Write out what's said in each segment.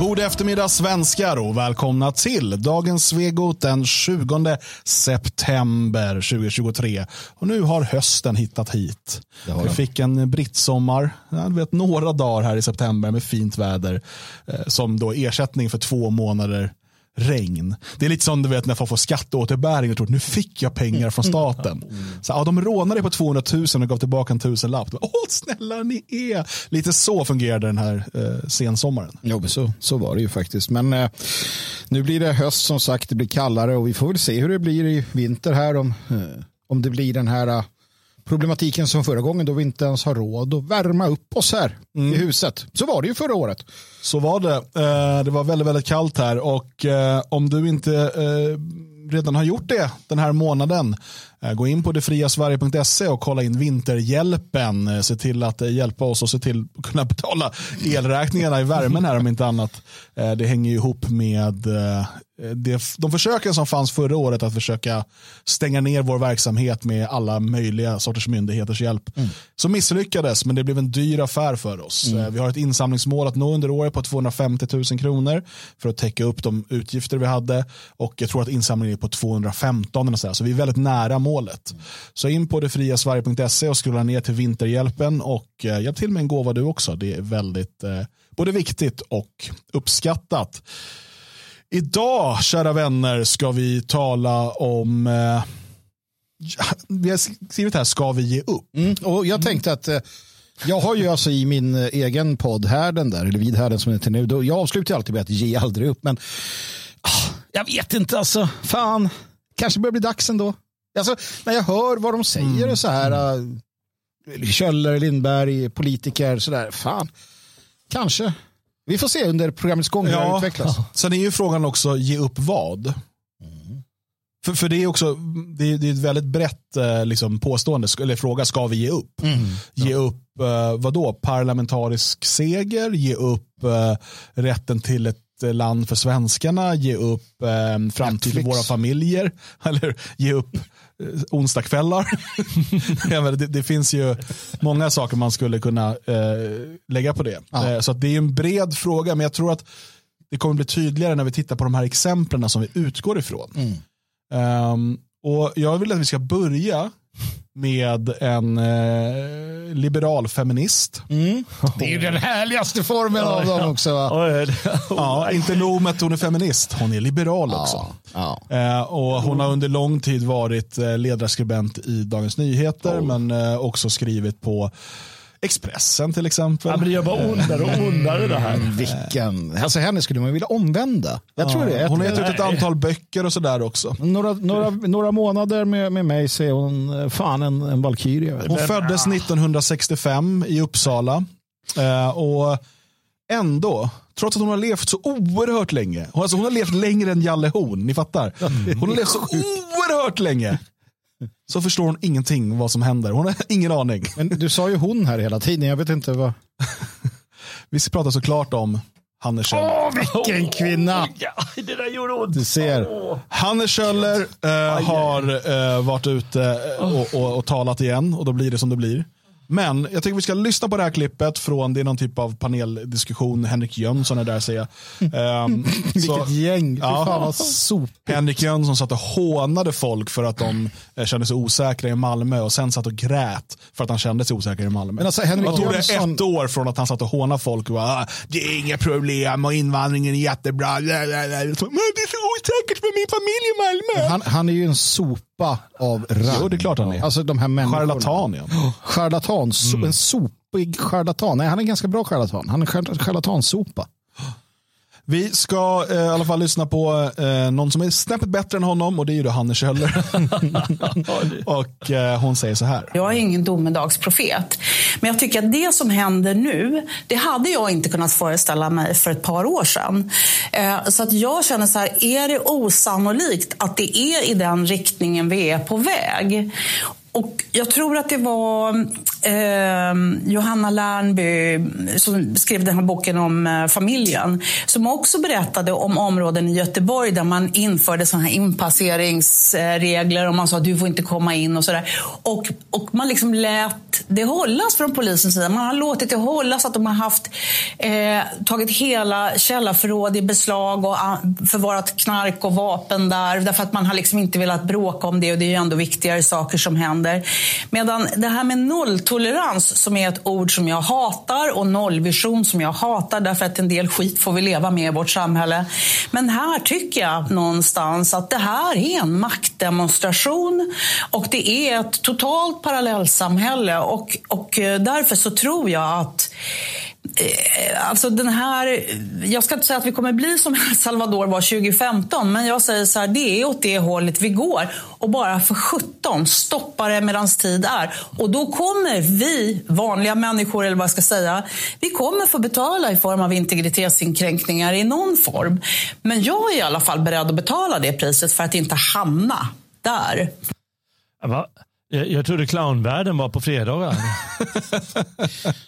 God eftermiddag svenskar och välkomna till dagens Svegot den 20 september 2023. Och nu har hösten hittat hit. Vi fick en brittsommar, jag vet, några dagar här i september med fint väder eh, som då ersättning för två månader regn. Det är lite som du vet när folk får skatteåterbäring och tror att nu fick jag pengar från staten. Så, ja, de rånade på 200 000 och gav tillbaka en tusenlapp. Åh, snälla ni är. Lite så fungerade den här eh, sensommaren. Jo, så, så var det ju faktiskt. Men eh, nu blir det höst som sagt, det blir kallare och vi får väl se hur det blir i vinter här. Om, eh, om det blir den här eh, problematiken som förra gången då vi inte ens har råd att värma upp oss här i huset. Så var det ju förra året. Så var det. Eh, det var väldigt, väldigt kallt här och eh, om du inte eh, redan har gjort det den här månaden, gå in på detfriasverige.se och kolla in vinterhjälpen. Se till att hjälpa oss och se till att kunna betala elräkningarna i värmen här om inte annat. Det hänger ihop med det, de försöken som fanns förra året att försöka stänga ner vår verksamhet med alla möjliga sorters myndigheters hjälp. Så misslyckades, men det blev en dyr affär för oss. Eh, Vi har ett insamlingsmål att nå under året på 250 000 kronor för att täcka upp de utgifter vi hade. Och jag tror att insamlingen är på 215 eller så, så vi är väldigt nära målet. Så in på detfriasverige.se och scrolla ner till Vinterhjälpen och eh, hjälp till med en gåva du också. Det är väldigt eh, både viktigt och uppskattat. Idag, kära vänner, ska vi tala om eh, vi har skrivit här, ska vi ge upp? Mm. Och jag tänkte att eh, jag har ju alltså i min eh, egen podd Härden där, eller vid Härden som det heter nu, då, jag avslutar alltid med att ge aldrig upp, men ah, jag vet inte alltså, fan, kanske börjar bli dags ändå. Alltså, när jag hör vad de säger och så här, uh, Kjöller, Lindberg, politiker, sådär, fan, kanske. Vi får se under programmets gång hur det utvecklas. Sen är ju frågan också, ge upp vad? För, för det är också det är, det är ett väldigt brett eh, liksom, påstående, eller fråga, ska vi ge upp? Ge upp eh, vad då? Parlamentarisk seger? Ge upp eh, rätten till ett land för svenskarna? Ge upp eh, framtid för våra familjer? Eller ge upp onsdagskvällar? Jag menar, det, det finns ju många saker man skulle kunna eh, lägga på det. Ja. Eh, så att det är en bred fråga, men jag tror att det kommer bli tydligare när vi tittar på de här exemplen som vi utgår ifrån. Ehm, och jag vill att vi ska börja med en eh, liberal feminist. Det är ju den härligaste formen av dem också. Ja, inte nog med att hon är feminist, hon är liberal också. Ja. Eh, och hon har under lång tid varit eh, ledarskribent i Dagens Nyheter, men eh, också skrivit på Expressen till exempel. Ja, men det gör bara ondare och ondare det här. Vilken, alltså henne skulle man vilja omvända. Jag tror det. Hon har gett ut ett antal böcker och sådär också. Några, några, några månader med, med mig så är hon eh, fan en, en valkyrie. Hon föddes 1965 i Uppsala. Eh, och ändå, trots att hon har levt så oerhört länge. Hon, alltså hon har levt längre än Jalle Horn, ni fattar. Hon har levt så oerhört länge. Så förstår hon ingenting vad som händer. Hon har ingen aning. Men du sa ju hon här hela tiden. Jag vet inte vad. Vi ska prata såklart om Hanne Kjöller. Åh, vilken kvinna! Ja, det där gjorde ont. Du ser. Hanne Kjöller eh, har eh, varit ute eh, och, och, och talat igen och då blir det som det blir. Men jag tycker vi ska lyssna på det här klippet från, det är någon typ av paneldiskussion, Henrik Jönsson är där säger jag. Så- Vilket gäng. Ja. fan vad sopigt. Henrik Jönsson satt och hånade folk för att de eh, kände sig osäkra i Malmö och sen satt och grät för att han kände sig osäker i Malmö. Men alltså, Henrik Vad tog det Jönsson- ett år från att han satt och hånade folk och bara, "Ah, det är inga problem och invandringen är jättebra. Men det är så osäkert för min familj i Malmö. Han, han är ju en sopa av rang. Jo, det är klart han är. Alltså de här människorna. Charlatan ja. Charlatan. So, En sopig charlatan. Nej, han är en ganska bra charlatan. Han är en charlatansopa. Vi ska eh, i alla fall lyssna på eh, någon som är snäppet bättre än honom och det är ju då Hanne Kjöller. och eh, hon säger så här. Jag är ingen domedagsprofet. Men jag tycker att det som händer nu, det hade jag inte kunnat föreställa mig för ett par år sedan. Eh, Så att jag känner så här, är det osannolikt att det är i den riktningen vi är på väg? Och jag tror att det var eh, Johanna Lernby som skrev den här boken om eh, familjen. Som också berättade om områden i Göteborg där man införde såna här inpasseringsregler och man sa att du får inte komma in och sådär. Och, och man liksom lät det hållas från polisens sida. Man har låtit det hållas att de har haft, eh, tagit hela källarförråd i beslag och ah, förvarat knark och vapen där. Därför att man har liksom inte velat bråka om det och det är ju ändå viktigare saker som händer. Medan det här med nolltolerans som är ett ord som jag hatar och nollvision som jag hatar därför att en del skit får vi leva med i vårt samhälle. Men här tycker jag någonstans att det här är en maktdemonstration och det är ett totalt parallellsamhälle och, och eh, därför så tror jag att Eh, alltså den här, jag ska inte säga att vi kommer bli som El Salvador var 2015, men jag säger så här, det är åt det hållet vi går. Och bara för 17 stoppa det medan tid är. Och då kommer vi, vanliga människor, eller vad jag ska säga, vi kommer få betala i form av integritetskränkningar i någon form. Men jag är i alla fall beredd att betala det priset för att inte hamna där. Va? Jag, jag trodde clownvärlden var på fredagar.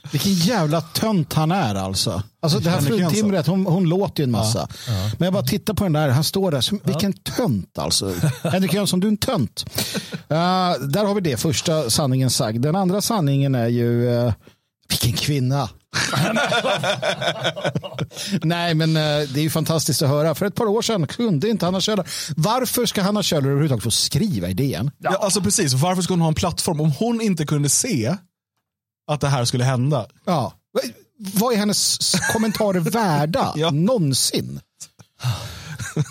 Vilken jävla tönt han är alltså. Alltså det här fruntimret, hon, hon låter ju en massa. Ja, ja. Men jag bara tittar på den där, han står där, som, vilken tönt alltså. Henrik Jönsson, du är en tönt. Uh, där har vi det, första sanningen sagd. Den andra sanningen är ju, uh, vilken kvinna. Nej, men uh, det är ju fantastiskt att höra. För ett par år sedan kunde inte Hanna Kjöller. Varför ska Hanna Kjöller överhuvudtaget få skriva i DN? Ja, alltså precis. Varför ska hon ha en plattform om hon inte kunde se att det här skulle hända? Ja. Vad är hennes kommentarer värda ja. någonsin?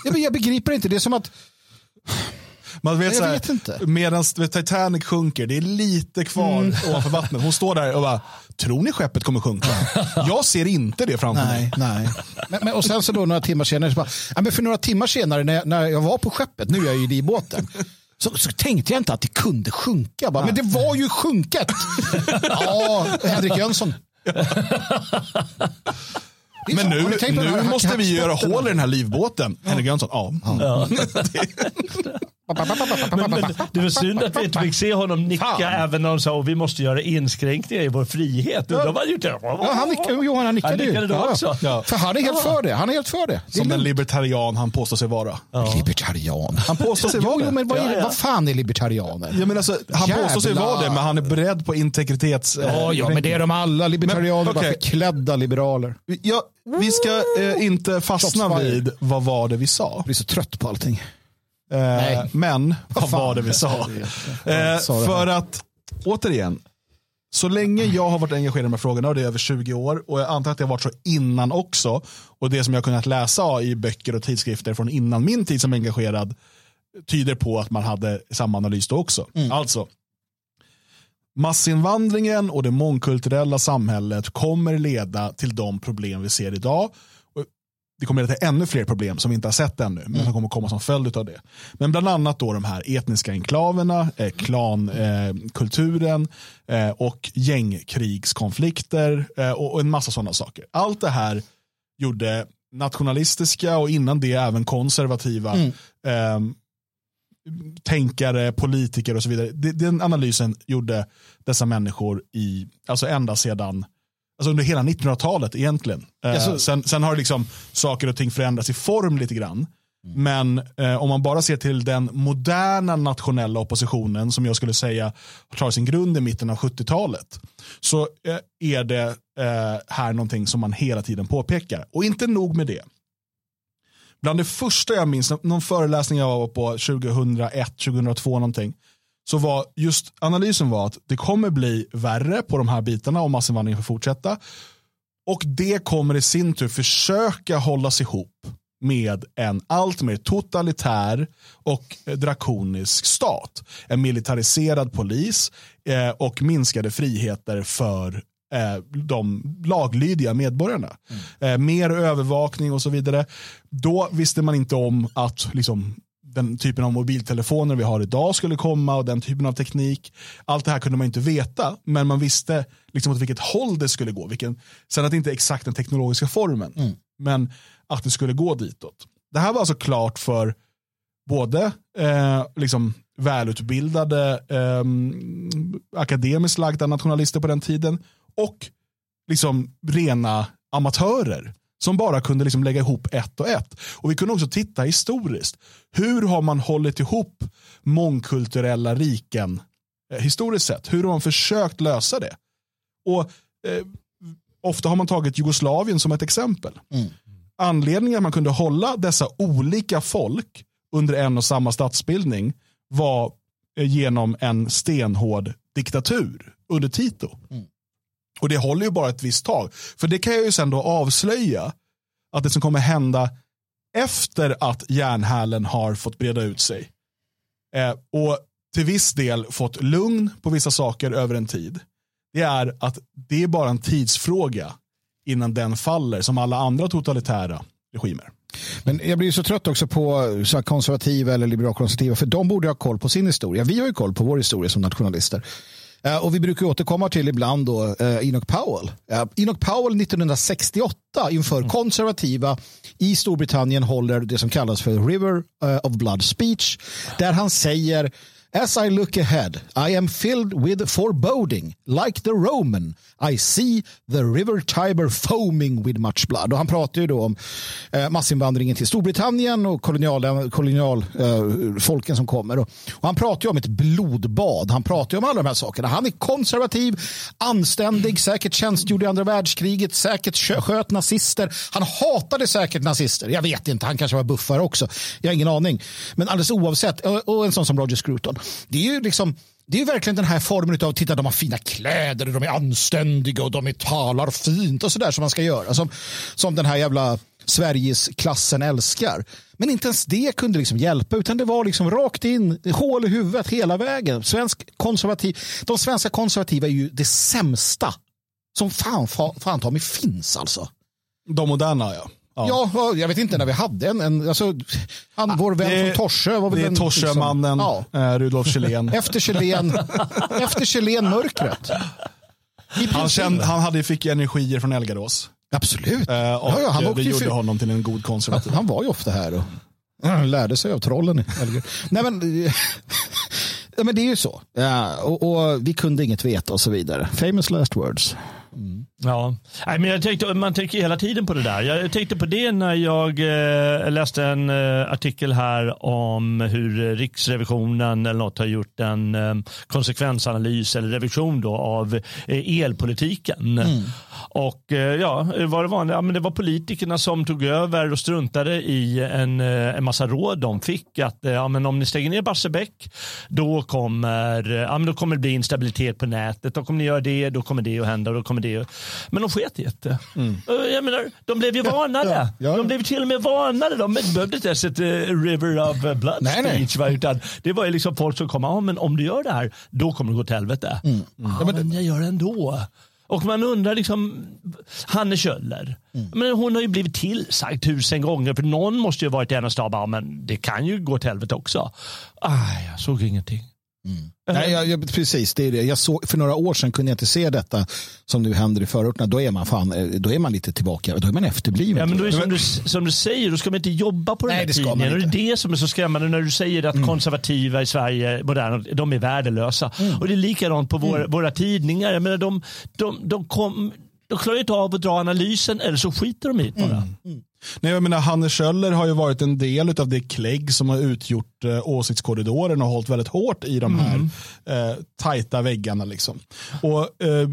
Jag, jag begriper inte. Det är som att man vet, jag vet inte. Medan Titanic sjunker, det är lite kvar mm. ovanför vattnet. Hon står där och bara, tror ni skeppet kommer sjunka? jag ser inte det framför nej, mig. Nej. Men, men, och sen så då några timmar senare, så bara, ja, men för några timmar senare när jag, när jag var på skeppet, nu är jag ju i båten, så, så, tänkte jag inte att det kunde sjunka. Bara, men det var ju sjunket. ja, Henrik Jönsson. Men nu, nu måste vi göra hål i den här livbåten. Henrik Jönsson, ja. ja. men, men, det var synd att vi inte fick se honom nicka Fan. även när de sa att vi måste göra inskränkningar i vår frihet. Ja. Då var det ja, han nickade, Johan, han nickade, han nickade då ja. också. Ja. För han är helt för det. Han är helt för det. det Som den libertarian han påstår sig vara. Ja. Libertarian. Han påstår sig vara det. men vad, är, vad fan är libertarianer? Ja, men alltså, han Jävlar. påstår sig vara det, men han är beredd på integritets... Ja, ja men det är de alla. Libertarianer, men, okay. bara förklädda liberaler. Ja, vi ska eh, inte fastna vid vad var det vi sa. Jag blir så trött på allting. Eh, men vad var det vi sa? Eh, för att, återigen, så länge jag har varit engagerad i de här frågorna, och det är över 20 år, och jag antar att det har varit så innan också, och det som jag har kunnat läsa i böcker och tidskrifter från innan min tid som engagerad, tyder på att man hade samma analys då också. Mm. Alltså, massinvandringen och det mångkulturella samhället kommer leda till de problem vi ser idag det kommer leda till ännu fler problem som vi inte har sett ännu, men som kommer komma som följd av det. Men bland annat då de här etniska enklaverna, eh, klankulturen eh, eh, och gängkrigskonflikter eh, och, och, en massa sådana saker. Allt det här gjorde nationalistiska och innan det även konservativa mm. Ehm, tänkare, politiker och så vidare. Den analysen gjorde dessa människor i, alltså ända sedan Alltså under hela 1900-talet egentligen. Alltså, sen, sen, har liksom saker och ting förändrats i form lite grann. Mm. Men eh, om man bara ser till den moderna nationella oppositionen som jag skulle säga har sin grund i mitten av 70-talet. Så eh, är det eh, här någonting som man hela tiden påpekar. Och inte nog med det. Bland det första jag minns, någon föreläsning jag var på 2001, 2002 någonting så var just analysen var att det kommer bli värre på de här bitarna om massinvandringen får fortsätta. Och det kommer i sin tur försöka hållas ihop med en allt mer totalitär och drakonisk stat. En militariserad polis eh, och minskade friheter för eh, de laglydiga medborgarna. Mm. Eh, mer övervakning och så vidare. Då visste man inte om att liksom, den typen av mobiltelefoner vi har idag skulle komma och den typen av teknik. Allt det här kunde man inte veta, men man visste liksom åt vilket håll det skulle gå. Vilken, sen att det inte är exakt den teknologiska formen, mm. men att det skulle gå ditåt. Det här var alltså klart för både eh, liksom välutbildade eh, akademiskt lagda nationalister på den tiden och liksom rena amatörer som bara kunde liksom lägga ihop ett och ett. Och Vi kunde också titta historiskt. Hur har man hållit ihop mångkulturella riken eh, historiskt sett? Hur har man försökt lösa det? Och eh, Ofta har man tagit Jugoslavien som ett exempel. Mm. Anledningen att man kunde hålla dessa olika folk under en och samma statsbildning var eh, genom en stenhård diktatur under Tito. Mm. Och det håller ju bara ett visst tag. För det kan jag ju sen då avslöja att det som kommer hända efter att järnhälen har fått breda ut sig eh, och till viss del fått lugn på vissa saker över en tid. Det är att det är bara en tidsfråga innan den faller som alla andra totalitära regimer. Men jag blir så trött också på så konservativa eller liberalkonservativa för de borde ha koll på sin historia. Vi har ju koll på vår historia som nationalister. Uh, och vi brukar återkomma till ibland då uh, Enoch Powell. Uh, Enoch Powell 1968 inför mm. konservativa i Storbritannien håller det som kallas för River of Blood speech där han säger As I look ahead, I am filled with foreboding. Like the Roman, I see the river Tiber foaming with much blood. Och han pratar ju då om eh, massinvandringen till Storbritannien och kolonialfolken kolonial, eh, som kommer. Och, och, han pratar ju om ett blodbad. Han pratar ju om alla de här sakerna. Han är konservativ, anständig, säkert tjänstgjord i andra världskriget, säkert sköt nazister. Han hatade säkert nazister. Jag vet inte, han kanske var buffare också. Jag har ingen aning. Men alldeles oavsett, och, och en sån som Roger Scruton. Det är ju liksom det är verkligen den här formen av titta de har fina kläder och de är anständiga och de är, talar fint och sådär som man ska göra. Som, som den här jävla Sveriges-klassen älskar. Men inte ens det kunde liksom hjälpa utan det var liksom rakt in, hål i huvudet hela vägen. Svensk konservativ, de svenska konservativa är ju det sämsta som fan, fan, fan ta mig finns alltså. De moderna ja. Ja. ja. jag vet inte när vi hade en. en alltså, han, vår vän det, från Torsö. Var det är Torsömannen, liksom, ja. Rudolf Kjellén. Efter Kjellén, efter Kjellén mörkret. Han, kände, han hade, fick energier från Elgarås. Absolut. Uh, och ja, han det gjorde honom till en god konservativ. Han var ju ofta här och lärde sig av trollen Nej, men, ja, men det är ju så. Ja, och, och, vi kunde inget veta och så vidare. Famous last words. Mm. Ja, Nej, men jag tänkte, man tänker hela tiden på det där. Jag tänkte på det när jag eh, läste en eh, artikel här om hur Riksrevisionen eller något har gjort en eh, konsekvensanalys eller revision då av eh, elpolitiken. Mm. Och eh, ja, vad det var? Ja, men det var politikerna som tog över och struntade i en, eh, en massa råd de fick. Att ja, men om ni stänger ner Barsebäck då kommer, ja, men då kommer det bli instabilitet på nätet. Och om ni gör det då kommer det att hända. Då kommer det Men de sket i det. Mm. Jag menar, de blev ju varnade. Ja, ja. De blev till och med varnade. De behövde inte ens ett uh, river of blood nej, speech. Nej. Utan det var ju liksom folk som kom, ja, men om du gör det här då kommer det gå till helvete. Mm. Mm. Ja, men jag gör det ändå. Och man undrar, liksom, Hanne Kjöller, mm. men hon har ju blivit tillsagd tusen gånger för någon måste ju varit i hennes ja, men det kan ju gå till helvete också. Aj, jag såg ingenting. Mm. Nej, jag, jag, precis, det är det. Jag såg, för några år sedan kunde jag inte se detta som nu händer i förorterna. Då är man, fan, eh, då är man lite tillbaka, då är man efterbliven. Ja, men då är som, du, som du säger, då ska man inte jobba på den Nej, här tidningen. Det är det som är så skrämmande när du säger att mm. konservativa i Sverige, moderna, de är värdelösa. Mm. Och det är likadant på våra, mm. våra tidningar. Jag menar, de, de, de, kom, de klarar inte av att dra analysen eller så skiter de i det bara. Nej, jag menar, Hanne Schöller har ju varit en del av det klägg som har utgjort eh, åsiktskorridoren och hållit väldigt hårt i de här mm. eh, tajta väggarna. Liksom. Och, eh,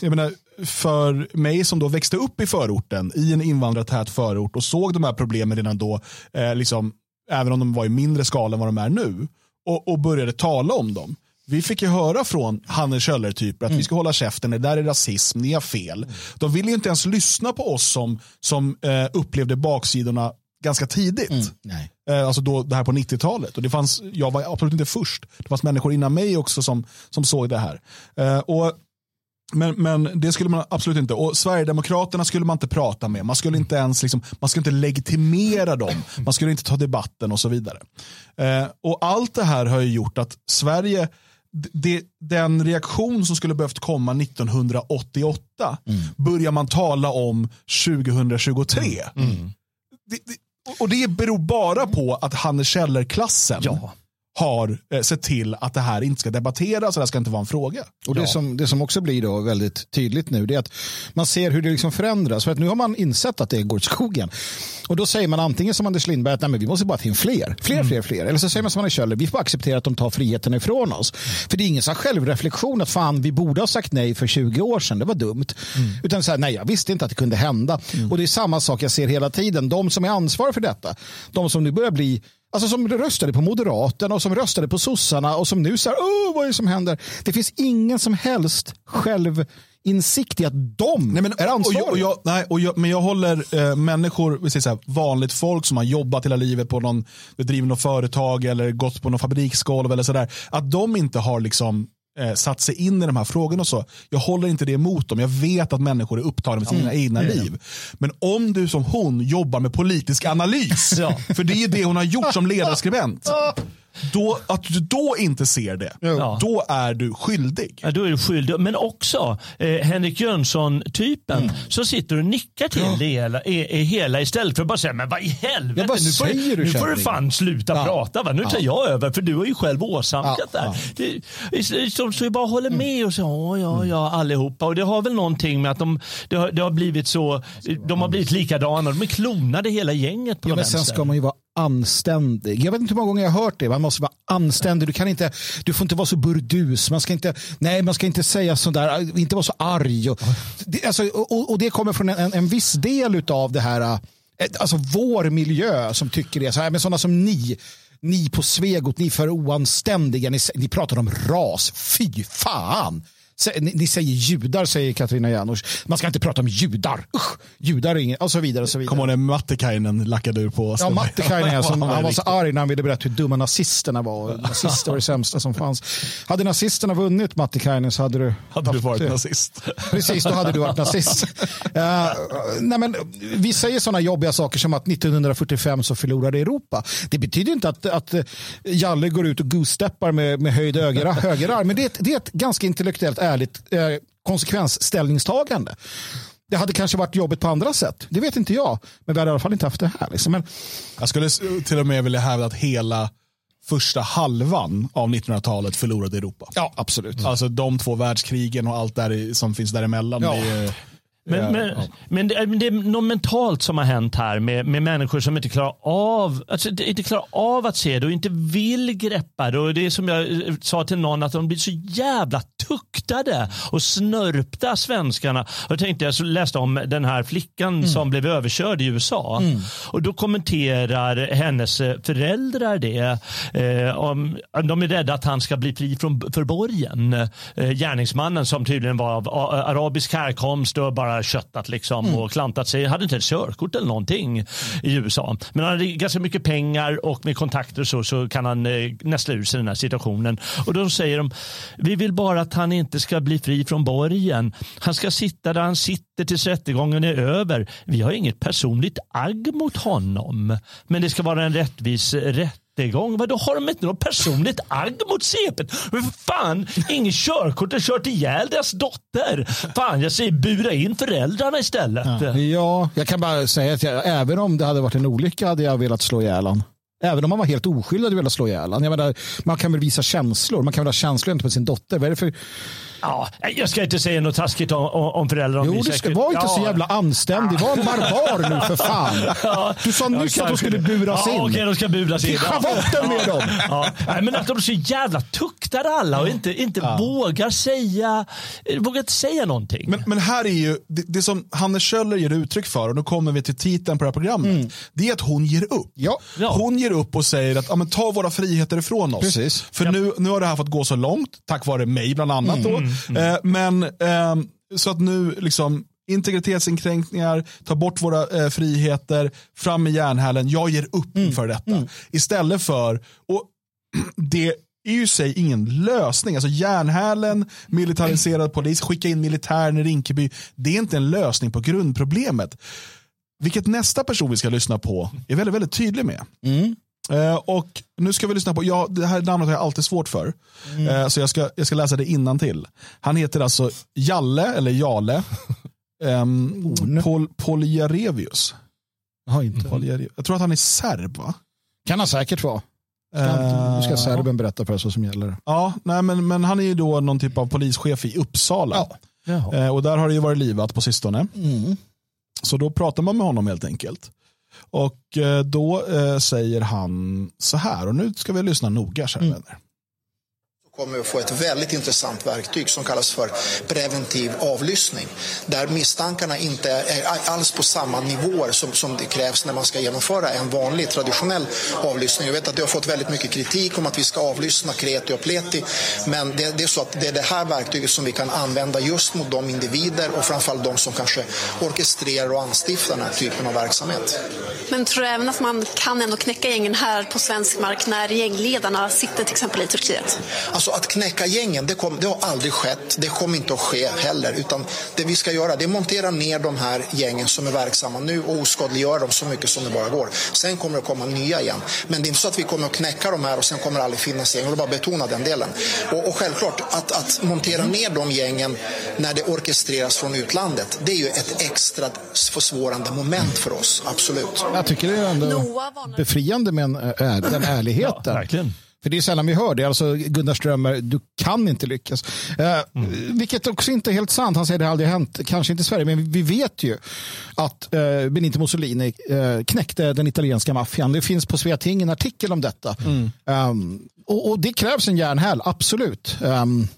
jag menar, för mig som då växte upp i förorten, i en invandrartät förort och såg de här problemen redan då, eh, liksom, även om de var i mindre skala än vad de är nu, och, och började tala om dem vi fick ju höra från Hanne Kjöller-typer att mm. vi ska hålla käften, det där är rasism, ni har fel. Mm. De ville inte ens lyssna på oss som, som eh, upplevde baksidorna ganska tidigt. Mm. Eh, alltså då, det här på 90-talet. Och det fanns, jag var absolut inte först. Det fanns människor innan mig också som, som såg det här. Eh, och men, men det skulle man absolut inte. Och Sverigedemokraterna skulle man inte prata med. Man skulle inte ens liksom, man skulle inte legitimera dem. Man skulle inte ta debatten och så vidare. Eh, och allt det här har ju gjort att Sverige det, den reaktion som skulle behövt komma 1988 mm. börjar man tala om 2023. Mm. mm. Det, det, och det beror bara på att Hanne Kjeller-klassen ja. Har eh, sett till att det här inte ska debatteras och det här ska inte vara en fråga. Och det, som, det som också blir då väldigt tydligt nu det är att man ser hur det liksom förändras. För att nu har man insett att det går åt skogen. Och då säger man antingen som Anders Lindberg att Nej, men vi måste bara in fler, fler, fler, fler. Eller så säger man som Anders Kjöller, vi får acceptera att de tar friheten ifrån oss. För det är ingen sån självreflektion att fan vi borde ha sagt nej för 20 år sedan, det var dumt. Utan så här, nej jag visste inte att det kunde hända. Och det är samma sak jag ser hela tiden. De som är ansvariga för detta, de som nu börjar bli Alltså som röstade på Moderaterna och som röstade på sossarna och som nu säger Åh, vad är det som händer? Det finns ingen som helst självinsikt i att de Nej, men, är ansvariga. Och jag, och jag, nej, och jag, men jag håller eh, människor, vi säger så här, vanligt folk som har jobbat hela livet på någon, bedriver något företag eller gått på någon fabriksgolv eller sådär. Att de inte har liksom eh, satt sig in i de här frågorna och så. Jag håller inte det emot dem. Jag vet att människor är upptagna med sina egna liv. Men om du som hon jobbar med politisk analys, Ja. för det är det hon har gjort som ledarskribent. Då, att du då inte ser det, Ja. då är du skyldig. Ja, då är du skyldig. Men också eh, Henrik Jönsson-typen Mm. som sitter och nickar till det hela, är, är hela istället för att bara säga men vad i helvete, Ja, vad nu, får, du, nu får du fan sluta Ja. prata. Va? Nu tar jag över för du har ju själv åsamkat Ja, det här. Som så vi bara håller Mm. med och så, ja, ja, ja, allihopa. Och det har väl någonting med att de, det, har, det har blivit så, de har blivit likadana. De är klonade hela gänget på Ja, men sen ska man ju vara anständig. Jag vet inte hur många gånger jag har hört det. Man måste vara anständig. Du, kan inte, du får inte vara så burdus. Man ska inte, nej, man ska inte säga sådär. Inte vara så arg. Och, det, alltså, och, och det kommer från en, en, viss del av det här. Eh, alltså vår miljö som tycker det. Så här, men sådana som ni. Ni på Svegot, ni är för oanständiga. Ni, ni pratar om ras. Fy fan. Ni, ni säger judar, säger Katarina Janouch. Man ska inte prata om judar. Usch, judar är inget. Och så vidare. Och så vidare. Kommer ihåg när Mattekainen lackade ur på oss? Ja, Mattekainen, som, Han var så arg när han ville berätta hur dumma nazisterna var. Nazister var det sämsta som fanns. Hade nazisterna vunnit Mattekainen så hade du... Hade du varit nazist? Precis, då hade du varit nazist. Eh, nej, men, vi säger sådana jobbiga saker som att 1945 så förlorade Europa. Det betyder inte att, att Jalle går ut och goosesteppar med, med höjd höger, högerarm. Men det är, ett, det är ett ganska intellektuellt ärligt eh, konsekvensställningstagande. Det hade kanske varit jobbigt på andra sätt. Det vet inte jag. Men vi hade i alla fall inte haft det här. Liksom. Men, Jag skulle till och med vilja hävda att hela första halvan av 1900-talet förlorade Europa. ja, absolut. Alltså de två världskrigen och allt där som finns däremellan. Ja. Det är, Men, Ja, men, ja. men, det, är- men det är något mentalt som har hänt här med, med människor som inte klarar av alltså, inte klarar av att se det och inte vill greppa det. Och det är som jag eh, sa till någon att de blir så jävla tuktade och snörpta svenskarna. Och tänkte jag så läste om den här flickan Mm. som blev överkörd i USA. Och då kommenterar hennes eh, föräldrar det. Eh, om, de är rädda att han ska bli fri från för borgen. Eh, gärningsmannen som tydligen var av arabisk härkomst och bara köttat liksom och klantat sig. Hade inte ett körkort eller någonting i USA. Men han hade ganska mycket pengar och med kontakter så, så kan han eh, nästla ur sig den här situationen. Och då säger de, vi vill bara att han inte ska bli fri från borgen. Han ska sitta där han sitter tills rättegången är över. Vi har inget personligt agg mot honom. Men det ska vara en rättvis rättegång. Vadå har de inte något personligt agg mot CP? Men fan, ingen körkort har kört ihjäl deras dotter. Fan, jag säger bura in föräldrarna istället. Ja, jag kan bara säga att jag, även om det hade varit en olycka hade jag velat slå ihjäl honom. Även om man var helt oskyldig hade jag velat slå ihjäl honom. Jag menar, Man kan väl visa känslor. Man kan väl ha känslor gentemot sin dotter. Vad är det för... Ja, jag ska inte säga något taskigt om, om föräldrar. om Jo, du ska vara inte så Ja. jävla anständig. Var en barbar nu för fan. Du sa nyss att de skulle buras ja, in. Okej, de ska buras in. Till schavotten med dem. Ja. Nej, men att de så jävla tuktade alla och inte, inte vågar säga vågar inte säga någonting. Men, men här är ju, det, det som Hanne Kjöller ger uttryck för, och nu kommer vi till titeln på det här programmet, det är att hon ger upp. Ja. Ja. Hon ger upp och säger att ja, men, ta våra friheter ifrån oss. Precis. För nu, nu har det här fått gå så långt, tack vare mig bland annat. Då. Eh, men ehm, Så att nu liksom integritetsinskränkningar, ta bort våra eh, friheter, fram med järnhällen, jag ger upp inför detta. Istället för, och det är ju sig ingen lösning. Alltså järnhälen, militariserad polis, skicka in militären i Rinkeby. Det är inte en lösning på grundproblemet. Vilket nästa person vi ska lyssna på är väldigt, väldigt tydlig med. Eh, och nu ska vi lyssna på, ja, det här namnet har jag alltid svårt för. Eh, så jag ska, jag ska läsa det innan till. Han heter alltså Jalle, eller Jale, um, Pol, Poljarevius. Har inte. Poljarevius. Jag tror att han är serb va? Kan han säkert vara. Nu ska serben berätta för oss vad som gäller. Ja, nej, men, men han är ju då någon typ av polischef i Uppsala. Ja. Eh, och där har det ju varit livat på sistone. Mm. Så då pratar man med honom helt enkelt. Och eh, då eh, säger han så här, och nu ska vi lyssna noga kära vänner. Kommer att få ett väldigt intressant verktyg som kallas för preventiv avlyssning. Där misstankarna inte är alls på samma nivåer som, som det krävs när man ska genomföra en vanlig traditionell avlyssning. Jag vet att det har fått väldigt mycket kritik om att vi ska avlyssna kreti och pleti. Men det, det är så att det är det här verktyget som vi kan använda just mot de individer och framförallt de som kanske orkestrerar och anstiftar den här typen av verksamhet. Men tror du även att man kan ändå knäcka gängen här på svensk mark när gängledarna sitter till exempel i Turkiet? Alltså att knäcka gängen, det, kom, det har aldrig skett. Det kommer inte att ske heller. Utan det vi ska göra det är montera ner de här gängen som är verksamma nu och oskadliggöra dem så mycket som det bara går. Sen kommer det komma nya igen. Men det är inte så att vi kommer att knäcka de här och sen kommer det aldrig finnas gäng. Jag vill bara betona den delen. Och, och självklart, att, att montera ner de gängen när det orkestreras från utlandet, det är ju ett extra försvårande moment för oss. Absolut. Jag tycker det är ändå befriande med en, äh, den ärligheten. Ja, verkligen. För det är sällan vi hör det. Alltså Gunnar Strömmer, du kan inte lyckas. Eh, Vilket också inte är helt sant. Han säger det har aldrig hänt, kanske inte i Sverige, men vi vet ju att eh, Benito Mussolini eh, knäckte den italienska maffian. Det finns på Sveating en artikel om detta. Um, och, och det krävs en järnhäll, absolut. Um,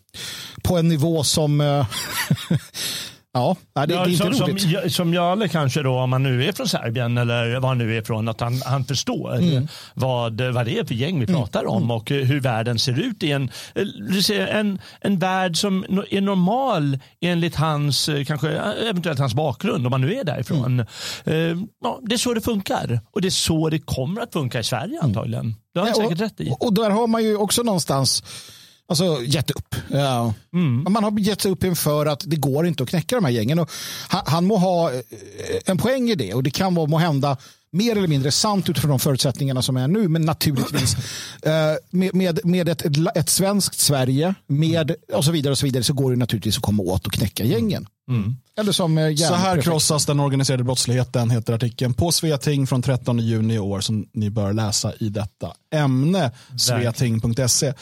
på en nivå som... ja, det, det är inte som, roligt. som, som kanske då, om han nu är från Serbien eller var han nu är från, att han, han förstår Mm. vad, vad det är för gäng vi pratar om och eh, hur världen ser ut i en, eh, en, en värld som är normal enligt hans, eh, kanske eventuellt hans bakgrund, om han nu är därifrån. Mm. Ja, det är så det funkar och det är så det kommer att funka i Sverige antagligen. Det har han Ja, säkert rätt i. Och, och där har man ju också någonstans alltså, gett upp. Ja. Man har gett upp inför att det går inte att knäcka de här gängen. Och han, han må ha eh, en poäng i det och det kan vara må hända mer eller mindre sant utifrån de förutsättningarna som är nu. Men naturligtvis eh, med, med, med ett, ett, svenskt Sverige med och så vidare och så vidare så går det naturligtvis att komma åt och knäcka gängen. Eller som eh, Så här krossas den organiserade brottsligheten, heter artikeln på Sveting från 13 juni i år som ni bör läsa i detta ämne, sveting.se.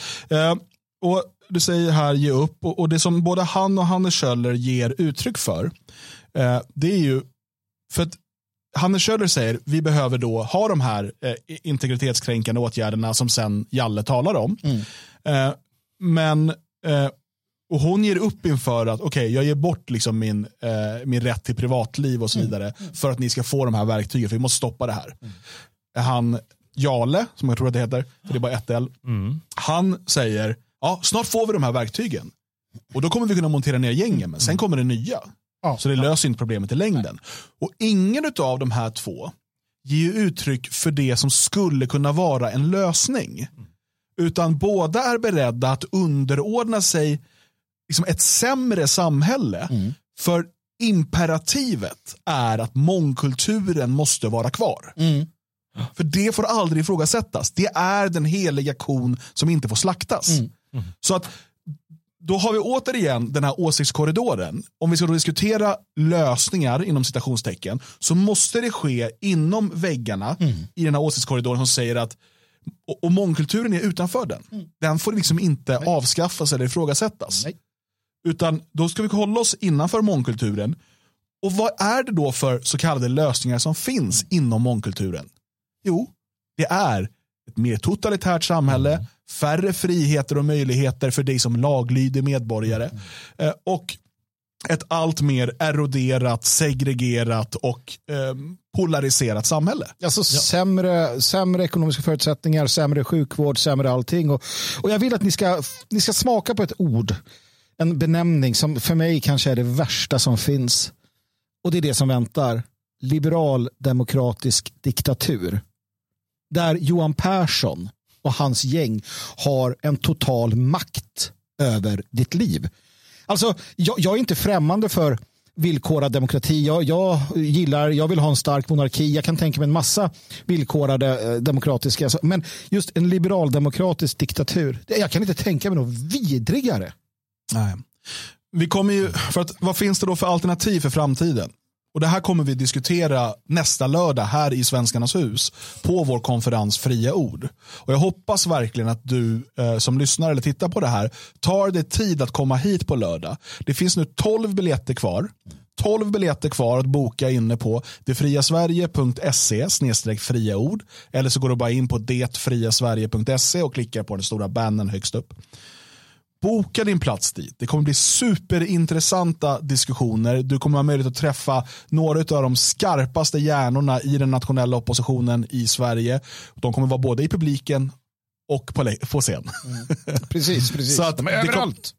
Och du säger här ge upp. Och, och det som både han och Hannes Schöller ger uttryck för, eh, det är ju för att Hannes Schöller säger vi behöver då ha de här eh, integritetskränkande åtgärderna som sen Jalle talar om. Eh, men eh, och hon ger upp inför att okej, jag ger bort liksom min, eh, min rätt till privatliv och så vidare för att ni ska få de här verktygen, för vi måste stoppa det här. Han, Jale, som jag tror att det heter, för det är bara ett L, han säger, ja, snart får vi de här verktygen. Och då kommer vi kunna montera ner gängen, men sen kommer det nya. Ja. Så det löser inte problemet i längden. Och ingen av de här två ger uttryck för det som skulle kunna vara en lösning. Utan båda är beredda att underordna sig liksom ett sämre samhälle. För imperativet är att mångkulturen måste vara kvar. För det får aldrig ifrågasättas. Det är den heliga kon som inte får slaktas. Så att då har vi återigen den här åsiktskorridoren. Om vi ska då diskutera lösningar inom citationstecken så måste det ske inom väggarna i den här åsiktskorridoren som säger att och, och mångkulturen är utanför den. Den får liksom inte avskaffas eller ifrågasättas. Nej. Utan då ska vi hålla oss innanför mångkulturen. Och vad är det då för så kallade lösningar som finns inom mångkulturen? Jo, det är ett mer totalitärt samhälle, färre friheter och möjligheter för dig som laglydig medborgare eh, och ett allt mer eroderat, segregerat och eh, polariserat samhälle. Alltså sämre, sämre ekonomiska förutsättningar, sämre sjukvård, sämre allting. Och, och jag vill att ni ska, ni ska smaka på ett ord, en benämning som för mig kanske är det värsta som finns. Och det är det som väntar. Liberal demokratisk diktatur. Där Johan Persson och hans gäng har en total makt över ditt liv. Alltså, jag, jag är inte främmande för villkorad demokrati. Jag, jag gillar, jag vill ha en stark monarki. Jag kan tänka mig en massa villkorade eh, demokratiska. Alltså, men just en liberaldemokratisk diktatur. Jag kan inte tänka mig något vidrigare. Nej. Vi kommer ju, för att, vad finns det då för alternativ för framtiden? Och Det här kommer vi diskutera nästa lördag här i Svenskarnas hus på vår konferens Fria ord. Och Jag hoppas verkligen att du eh, som lyssnar eller tittar på det här tar dig tid att komma hit på lördag. Det finns nu 12 biljetter kvar. 12 biljetter kvar att boka inne på detfriasverige.se fria ord. Eller så går du bara in på detfriasverige.se och klickar på den stora bannern högst upp. Boka din plats dit. Det kommer bli superintressanta diskussioner. Du kommer ha möjlighet att träffa några av de skarpaste hjärnorna i den nationella oppositionen i Sverige. De kommer vara både i publiken och på, på scen. Mm. Precis, precis. Så att De är överallt.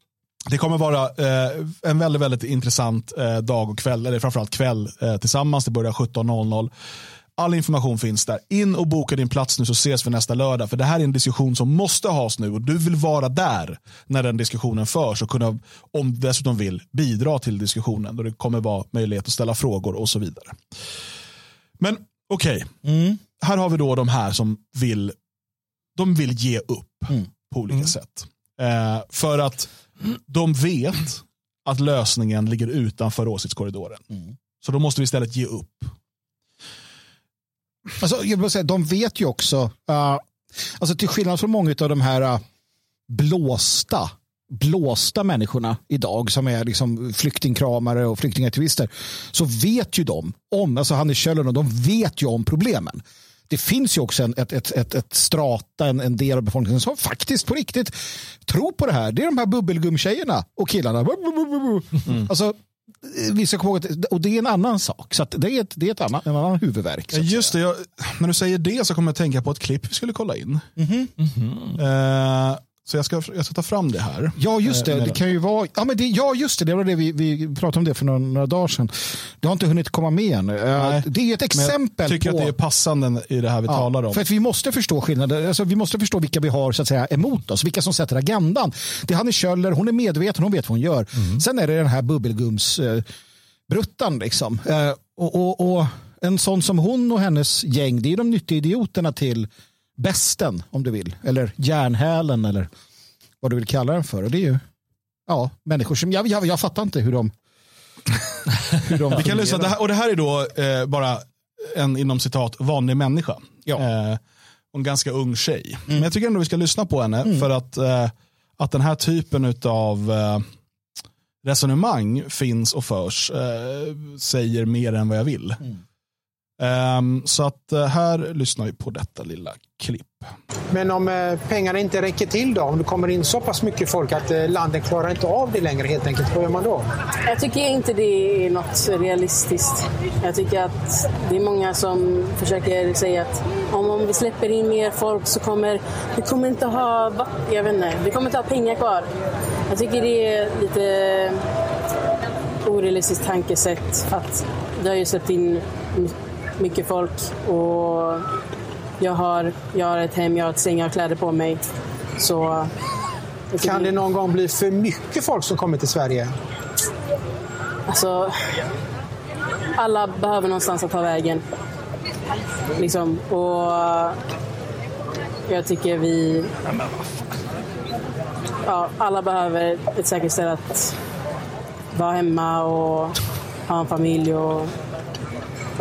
Det kommer vara eh, en väldigt, väldigt intressant eh, dag och kväll, eller framförallt kväll eh, tillsammans. Det börjar 17.00. All information finns där. In och boka din plats nu så ses vi nästa lördag. För det här är en diskussion som måste has nu och du vill vara där när den diskussionen förs och kunna, om du dessutom vill, bidra till diskussionen. Då det kommer vara möjlighet att ställa frågor och så vidare. Men okej, okay. mm. här har vi då de här som vill, de vill ge upp mm. på olika mm. sätt. Eh, för att de vet att lösningen ligger utanför åsiktskorridoren. Mm. Så då måste vi istället ge upp. Alltså, jag vill säga, de vet ju också, uh, alltså till skillnad från många av de här uh, blåsta blåsta människorna idag som är liksom flyktingkramare och flyktingaktivister så vet ju de om, alltså Hannes Kjöller och de vet ju om problemen. Det finns ju också en, ett, ett, ett, ett strata, en, en del av befolkningen som faktiskt på riktigt tror på det här. Det är de här bubbelgumtjejerna och killarna. Mm. Alltså, vi ska komma ihåg och det är en annan sak. Så det är, ett, det är ett annan, en annan huvudvärk. Just det, jag, när du säger det så kommer jag tänka på ett klipp vi skulle kolla in. Mm -hmm. Mm -hmm. Uh, så jag ska, jag ska ta fram det här. Ja, just det. Eh, det kan ju vara, ja, men det, ja just det. Det var det vi, vi pratade om det för några, några dagar sedan. Det har inte hunnit komma med än. Nej, det är ett exempel jag tycker på... att det är passande i det här vi ja, talar om. För att vi måste förstå skillnader. Alltså, vi måste förstå vilka vi har så att säga, emot oss. Vilka som sätter agendan. Det är Hanne Kjöller. Hon är medveten. Hon vet vad hon gör. Mm. Sen är det den här bubbelgumsbruttan. Eh, liksom. eh, och, och, och en sån som hon och hennes gäng. Det är de nyttiga idioterna till besten om du vill. Eller järnhälen eller vad du vill kalla den för. Och det är ju ja, människor som, jag, jag, jag fattar inte hur de hur de Vi kan lyssna, det här, och det här är då eh, bara en inom citat vanlig människa. Ja. Eh, en ganska ung tjej. Mm. Men jag tycker ändå vi ska lyssna på henne mm. för att, eh, att den här typen av eh, resonemang finns och förs eh, säger mer än vad jag vill. Mm. Um, så att uh, här lyssnar vi på detta lilla klipp. Men om uh, pengarna inte räcker till då? Om det kommer in så pass mycket folk att uh, landet klarar inte av det längre helt enkelt. Vad gör man då? Jag tycker inte det är något realistiskt. Jag tycker att det är många som försöker säga att om, om vi släpper in mer folk så kommer vi kommer inte ha, jag vet inte, vi kommer inte ha pengar kvar. Jag tycker det är lite orealistiskt tankesätt att det har ju släppt in mycket folk och jag har, jag har ett hem, jag har ett säng, jag har kläder på mig. Så, kan det någon gång bli för mycket folk som kommer till Sverige? Alltså, alla behöver någonstans att ta vägen. Liksom, och jag tycker vi... Ja, alla behöver ett säkert ställe att vara hemma och ha en familj. Och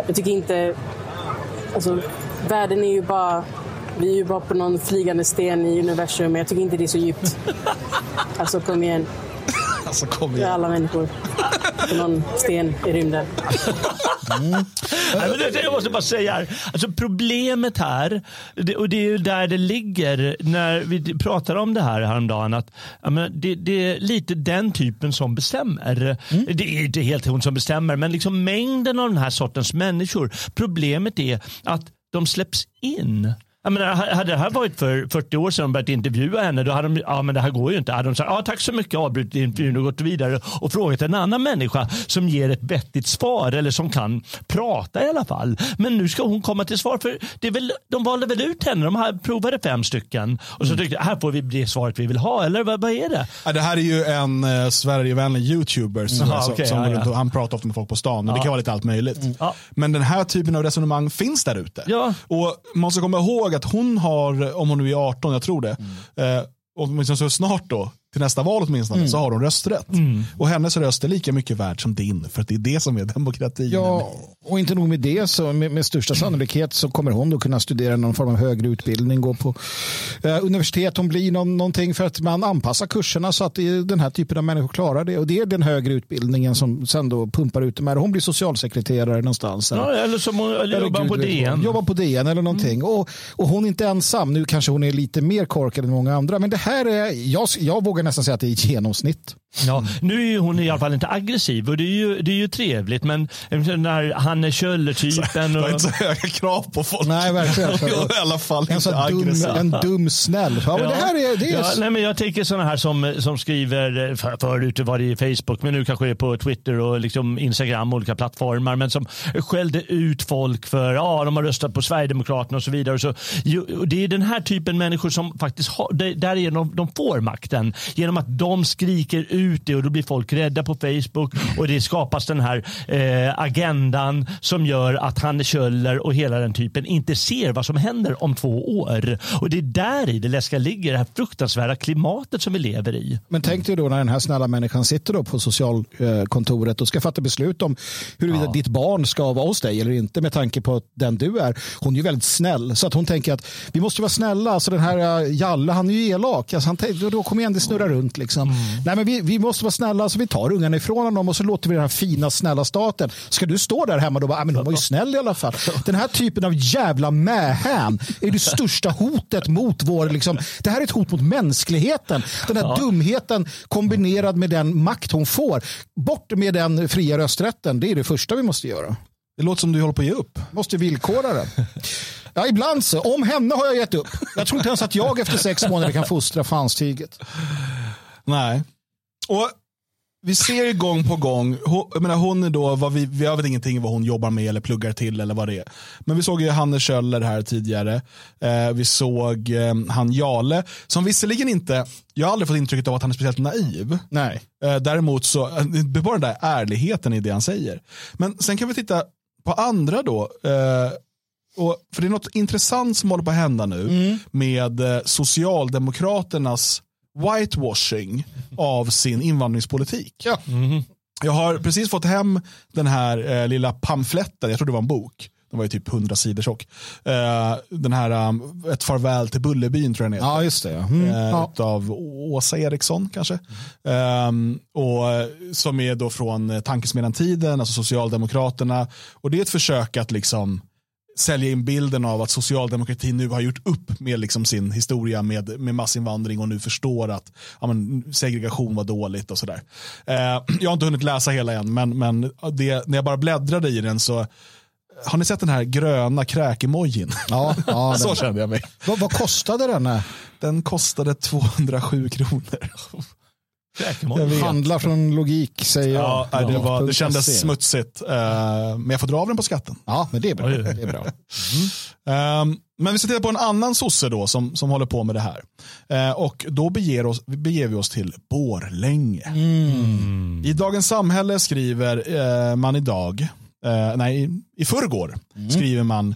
jag tycker inte... Alltså, världen är ju bara... Vi är ju bara på någon flygande sten i universum, men jag tycker inte det är så djupt. Alltså kom igen. Alltså kom igen. Det är alla människor på någon sten i rymden. Mm. jag måste bara säga här, alltså problemet här, och det är ju där det ligger när vi pratar om det här häromdagen, att menar, det, det, är lite den typen som bestämmer. Mm. Det är inte helt hon som bestämmer, men liksom mängden av den här sortens människor. Problemet är att de släpps in. Jag menar, hade det här varit för 40 år sedan och börjat intervjua henne, då hade de, ja men det här går ju inte. Hade de sagt, ja tack så mycket, avbrutit intervjun och gått vidare och frågat en annan människa som ger ett vettigt svar eller som kan prata i alla fall. Men nu ska hon komma till svar, för det är väl, de valde väl ut henne, de provade fem stycken och så mm. tyckte här får vi det svaret vi vill ha, eller vad, vad är det? Ja, det här är ju en eh, Sverigevänlig youtuber som, Aha, okay, som ja, ja. han pratar ofta med folk på stan och det kan vara lite allt möjligt. Mm. Men den här typen av resonemang finns där ute. Och man måste komma ihåg att hon har, om hon nu är 18, jag tror det, mm. eh, åtminstone så snart då, till nästa val åtminstone så har hon rösträtt. Och hennes röst är lika mycket värd som din för att det är det som är demokrati. Ja, och inte nog med det, så med, med största sannolikhet så kommer hon då kunna studera någon form av högre utbildning, gå på eh, universitet, hon blir någon, någonting för att man anpassar kurserna så att den här typen av människor klarar det. Och det är den högre utbildningen som sen då pumpar ut de här. Hon blir socialsekreterare någonstans. Ja, eller som hon, eller Eller jobbar på. DN. Jobbar på DN eller någonting. Och, och hon är inte ensam. Nu kanske hon är lite mer korkad än många andra. Men det här är, jag, jag vågar nästan säga att det är genomsnitt. Ja, nu är hon i alla fall inte aggressiv och det är ju, det är ju trevligt. Men den där Hanne Kjöller-typen. Det och- var inte så höga krav på folk. Nej, verkligen. I alla fall En, inte dum, aggressiv. en dum snäll. Ja, men det här är, det är Ja, nej, men jag tänker sådana här som, som skriver, för, förut var det i Facebook, men nu kanske det är på Twitter och liksom Instagram, olika plattformar, men som skällde ut folk för ja, de har röstat på Sverigedemokraterna och så vidare. Och så, ju, och det är den här typen människor som faktiskt har, det- därigenom de får makten. Genom att de skriker ut det och då blir folk rädda på Facebook och det skapas den här eh, agendan som gör att Hanne Kjöller och hela den typen inte ser vad som händer om två år. Och det är där i det läskiga ligger, det här fruktansvärda klimatet som vi lever i. Men tänk dig då när den här snälla människan sitter då på socialkontoret och ska fatta beslut om huruvida ditt barn ska vara hos dig eller inte med tanke på den du är. Hon är ju väldigt snäll så att hon tänker att vi måste vara snälla. Alltså den här eh, Jalle, han är ju elak. Alltså han tänker, då kommer igen det snurra runt. Liksom. Nej, men vi, vi måste vara snälla så vi tar ungarna ifrån honom och så låter vi den här fina snälla staten. Ska du stå där hemma och bara, "Ah, men hon var ju snäll i alla fall. Den här typen av jävla mähän är det största hotet mot vår, liksom, det här är ett hot mot mänskligheten. Den här dumheten kombinerad med den makt hon får. Bort med den fria rösträtten, det är det första vi måste göra. Det låter som du håller på att ge upp. Måste villkora den. Ja, ibland så. Om henne har jag gett upp. Jag tror inte ens att jag efter sex månader kan fostra fanstiget. Nej. Och vi ser gång på gång, hon, jag menar hon är då, vad vi, vi har väl ingenting vad hon jobbar med eller pluggar till eller vad det är. Men vi såg ju Hanne Kjöller här tidigare. Eh, vi såg eh, han Jale, som visserligen inte, jag har aldrig fått intrycket av att han är speciellt naiv. Nej. Eh, däremot så, eh, det bara den där ärligheten i det han säger. Men sen kan vi titta på andra då. Och, för det är något intressant som håller på att hända nu med eh, Socialdemokraternas whitewashing av sin invandringspolitik. Jag har precis fått hem den här eh, lilla pamfletten, jag tror det var en bok. Den var ju typ 100 sidor tjock. Eh, den här um, Ett farväl till Bullerbyn tror jag den heter. Ja, just det. ja. Mm. Eh, Ja. Av Åsa Eriksson kanske. Ehm, och, eh, som är då från eh, Tankesmedjan-tiden, alltså Socialdemokraterna. Och det är ett försök att liksom sälja in bilden av att socialdemokratin nu har gjort upp med liksom sin historia med, med massinvandring och nu förstår att ja, men, segregation var dåligt och sådär. Eh, jag har inte hunnit läsa hela än, men, men det, när jag bara bläddrade i den så har ni sett den här gröna kräkemojin? Ja, ja, så kände jag mig. Vad, vad kostade den? här? Den kostade 207 kronor. Jag. Handla från logik säger jag. Ja, nej, det, var, det kändes smutsigt. Eh, men jag får dra av den på skatten. Ja, men det är bra. Det är bra. Ehm, men vi ska titta på en annan sosse då som, som håller på med det här. Eh, och då beger, oss, beger vi oss till Borlänge. I Dagens Samhälle skriver eh, man idag, nej i, förrgår skriver man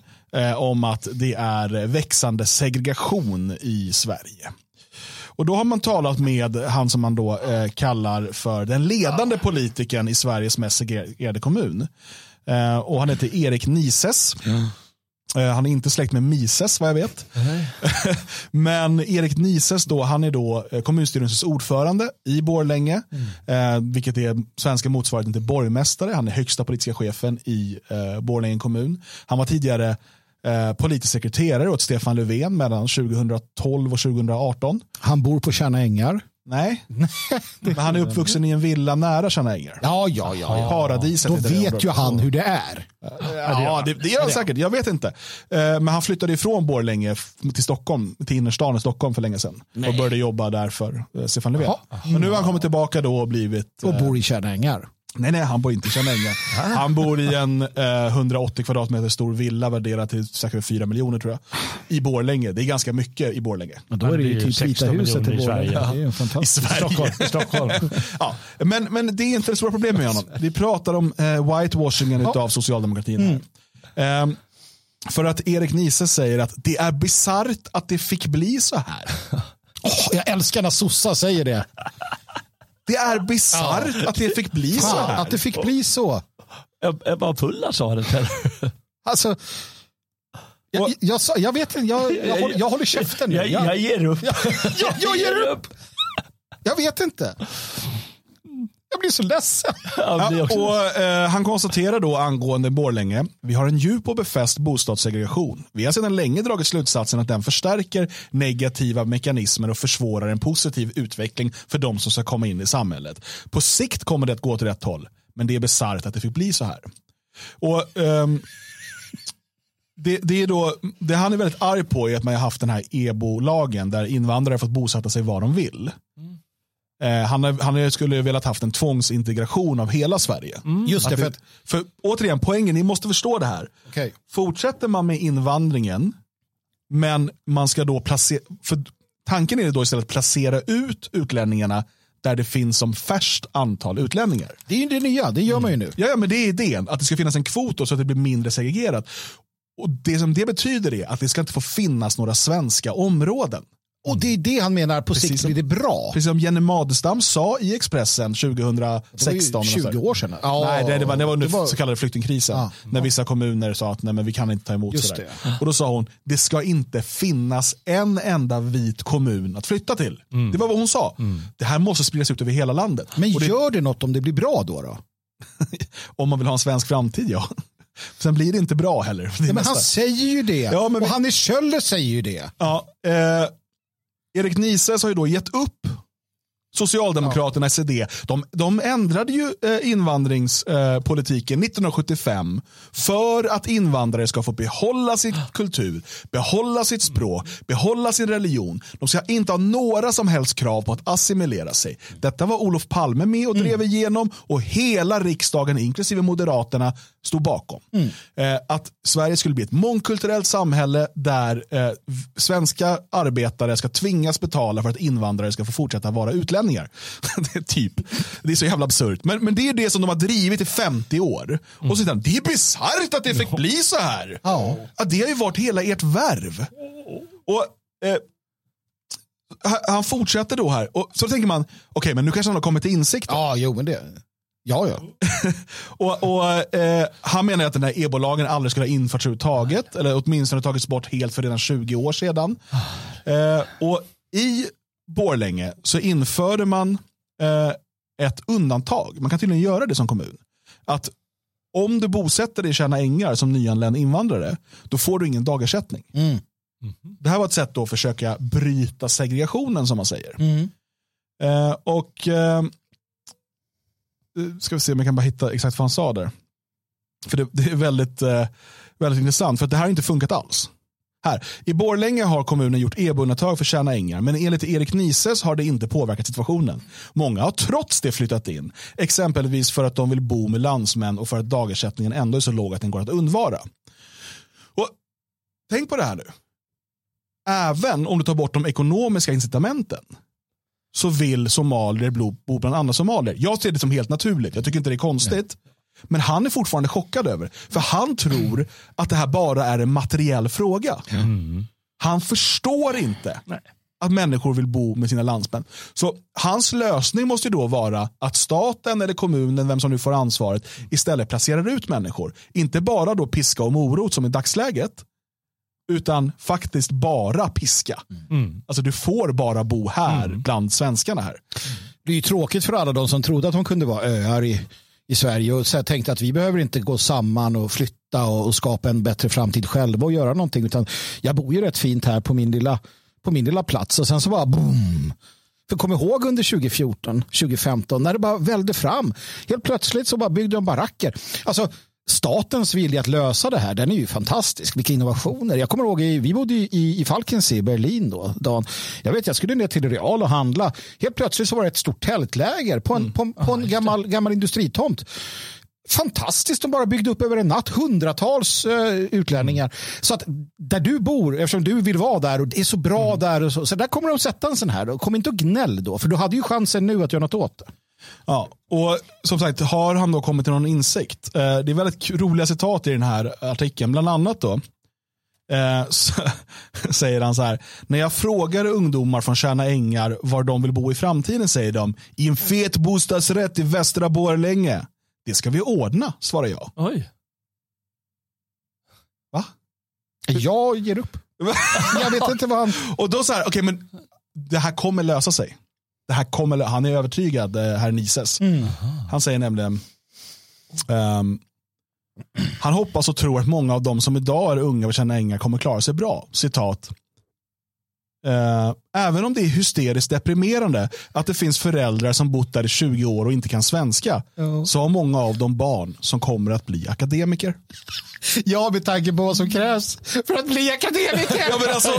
om att det är växande segregation i Sverige. Och då har man talat med han som man då eh, kallar för den ledande politikern i Sveriges mest segregerade kommun. Eh, och han heter Erik Nises. Eh, han är inte släkt med Mises vad jag vet. Men Erik Nises då, han är då eh, kommunstyrelsens ordförande i Borlänge. Eh, vilket är svenska motsvarigheten till borgmästare. Han är högsta politiska chefen i eh, Borlänge kommun. Han var tidigare eh, politisk sekreterare åt Stefan Löfven mellan 2012 och 2018. Han bor på Tjärna Ängar. Nej, men han är uppvuxen i en villa nära Tjärna ängar. Ja, ja, ja. ja. Paradiset Då vet ju han hur det är. Ja, det, det gör han säkert. Jag vet inte. Eh, Men han flyttade ifrån Borlänge till Stockholm, till innerstan i Stockholm för länge sedan. Och började jobba där för eh, Stefan Löfven. Men nu har han kommit tillbaka då och blivit... Och bor i Tjärna Ängar. Nej, nej, han bor inte i Tjärna ängar. Han bor i en eh, 180 kvadratmeter stor villa värderad till säkert 4 miljoner tror jag. I Borlänge. Det är ganska mycket i Borlänge. Men då är det ju typ Vita 16 huset i i Borlänge. Sverige. Det är ju I fantastiskt. Sverige. Stockholm. Stockholm. ja, men, men det är inte det stora problemet med honom. Vi pratar om eh, whitewashingen av socialdemokratin. Här. Ehm, för att Erik Niese säger att det är bisarrt att det fick bli så här. Åh, jag älskar när sossar säger det. Det är bisarrt att det fick bli så Fan, här. att det fick bli så. Ebba Pulla sa det. Alltså, jag, jag, jag vet inte, jag, jag, håller, jag håller käften nu. Jag, jag ger upp. jag, jag, jag ger upp. Jag vet inte. Jag blir så ledsen. Ja, och, eh, han konstaterar då angående Borlänge, vi har en djup och befäst bostadssegregation. Vi har sedan länge dragit slutsatsen att den förstärker negativa mekanismer och försvårar en positiv utveckling för de som ska komma in i samhället. På sikt kommer det att gå till rätt håll, men det är bisarrt att det fick bli så här. Och ehm, det, det, är då, det han är väldigt arg på är att man har haft den här EBO-lagen där invandrare har fått bosätta sig var de vill. Eh, han, han skulle ju velat haft en tvångsintegration av hela Sverige. Just det, för att, för återigen, poängen, ni måste förstå det här. okej. Fortsätter man med invandringen, men man ska då placera, för tanken är då istället att placera ut utlänningarna där det finns som färst antal utlänningar. Det är ju det nya, det gör man ju nu. Ja, ja, men det är idén, att det ska finnas en kvot då, så att det blir mindre segregerat. Och Det som det betyder är att det ska inte få finnas några svenska områden. Och det är det han menar, på Precis sikt blir det bra. Precis som Jenny Madestam sa i Expressen 2016. Det var ju 20 år sedan. Ja, nej, det, det var, det var under det var- så kallade flyktingkrisen. Ja. När vissa kommuner sa att nej, men vi kan inte ta emot Just sådär. Och då sa hon, det ska inte finnas en enda vit kommun att flytta till. Det var vad hon sa. Det här måste spridas ut över hela landet. Men det, gör det något om det blir bra då? då? om man vill ha en svensk framtid, ja. Sen blir det inte bra heller. Det Ja, men han säger ju det. Ja, men och Hannes Kjöller säger ju det. Ja, eh, Erik Nises har ju då gett upp Socialdemokraterna i CD. De, de ändrade ju eh, invandringspolitiken 1975 för att invandrare ska få behålla sin kultur, behålla sitt språk, behålla sin religion. De ska inte ha några som helst krav på att assimilera sig. Detta var Olof Palme med och drev igenom och hela riksdagen, inklusive Moderaterna, stod bakom. Eh, att Sverige skulle bli ett mångkulturellt samhälle där eh, svenska arbetare ska tvingas betala för att invandrare ska få fortsätta vara utlänningar. det, är typ, det är så jävla absurt. Men, men det är det som de har drivit i 50 år. Och så han, det är bisarrt att det fick bli så här. Ja. Ja, det har ju varit hela ert värv. Och eh, han- fortsätter då här. Och så tänker man, okej men nu kanske han har kommit till insikt. Ja, jo, men det... Ja, ja. Och, och, eh, han menar att den här EBO-lagen aldrig skulle ha införts överhuvudtaget. Eller åtminstone tagits bort helt för redan 20 år sedan. Eh, och i Borlänge så införde man eh, ett undantag. Man kan tydligen göra det som kommun. Att om du bosätter dig i Tjärna Ängar som nyanländ invandrare, då får du ingen dagersättning. Mm. Det här var ett sätt då att försöka bryta segregationen som man säger. Mm. Eh, och eh, Eh, ska vi se om jag kan bara hitta exakt vad han sa där. För det, det är väldigt, eh, väldigt intressant, för att det här har inte funkat alls. Här. I Borlänge har kommunen gjort EBO-undantag för Tjärna Ängar, men enligt Erik Nises har det inte påverkat situationen. Många har trots det flyttat in, exempelvis för att de vill bo med landsmän och för att dagersättningen ändå är så låg att den går att undvara. Och Tänk på det här nu. Även om du tar bort de ekonomiska incitamenten så vill somalier bo bo bland andra somalier. Jag ser det som helt naturligt. Jag tycker inte det är konstigt. Men han är fortfarande chockad över. För han tror att det här bara är en materiell fråga. Han förstår inte att människor vill bo med sina landsmän. Så hans lösning måste då vara att staten eller kommunen, vem som nu får ansvaret, istället placerar ut människor. Inte bara då piska och morot som i dagsläget, utan faktiskt bara piska. Alltså du får bara bo här bland svenskarna här. Det är ju tråkigt för alla de som trodde att de kunde vara öar i, i Sverige och så tänkte att vi behöver inte gå samman och flytta och, och skapa en bättre framtid själva och göra någonting. Utan jag bor ju rätt fint här på min lilla, på min lilla plats och sen så bara boom. För kom ihåg under 2014, 2015 när det bara välde fram. Helt plötsligt så bara byggde de baracker. Alltså statens vilja att lösa det här, den är ju fantastisk. Vilka innovationer. Jag kommer ihåg, vi bodde i, i Falkensee i Berlin då. Dan. Jag vet, jag skulle ner till Real och handla. Helt plötsligt så var det ett stort tältläger på en, på, på en gammal, gammal industritomt. Fantastiskt, de bara byggde upp över en natt hundratals eh, utlänningar. Så att där du bor, eftersom du vill vara där och det är så bra där, och så, så där kommer de sätta en sån här. Då. Kom inte och gnäll då, för du hade ju chansen nu att göra något åt det. Ja, och som sagt, har han då kommit till någon insikt? Eh, det är väldigt roliga citat i den här artikeln, bland annat då. Eh, så, säger han så här. När jag frågar ungdomar från Tjärna Ängar var de vill bo i framtiden säger de i en fet bostadsrätt i Västra Borlänge. Det ska vi ordna, svarar jag. Oj. Va? Jag ger upp. Jag vet inte vad han... Och då så här, okej men det här kommer lösa sig. Det här kommer, han är övertygad, eh, herr Nises. Han säger nämligen, ehm, han hoppas och tror att många av de som idag är unga och känner ängar kommer klara sig bra. Citat. Eh, även om det är hysteriskt deprimerande att det finns föräldrar som bott där i 20 år och inte kan svenska, så har många av dem barn som kommer att bli akademiker. Ja, med tanke på vad som krävs för att bli akademiker. Ja, men alltså,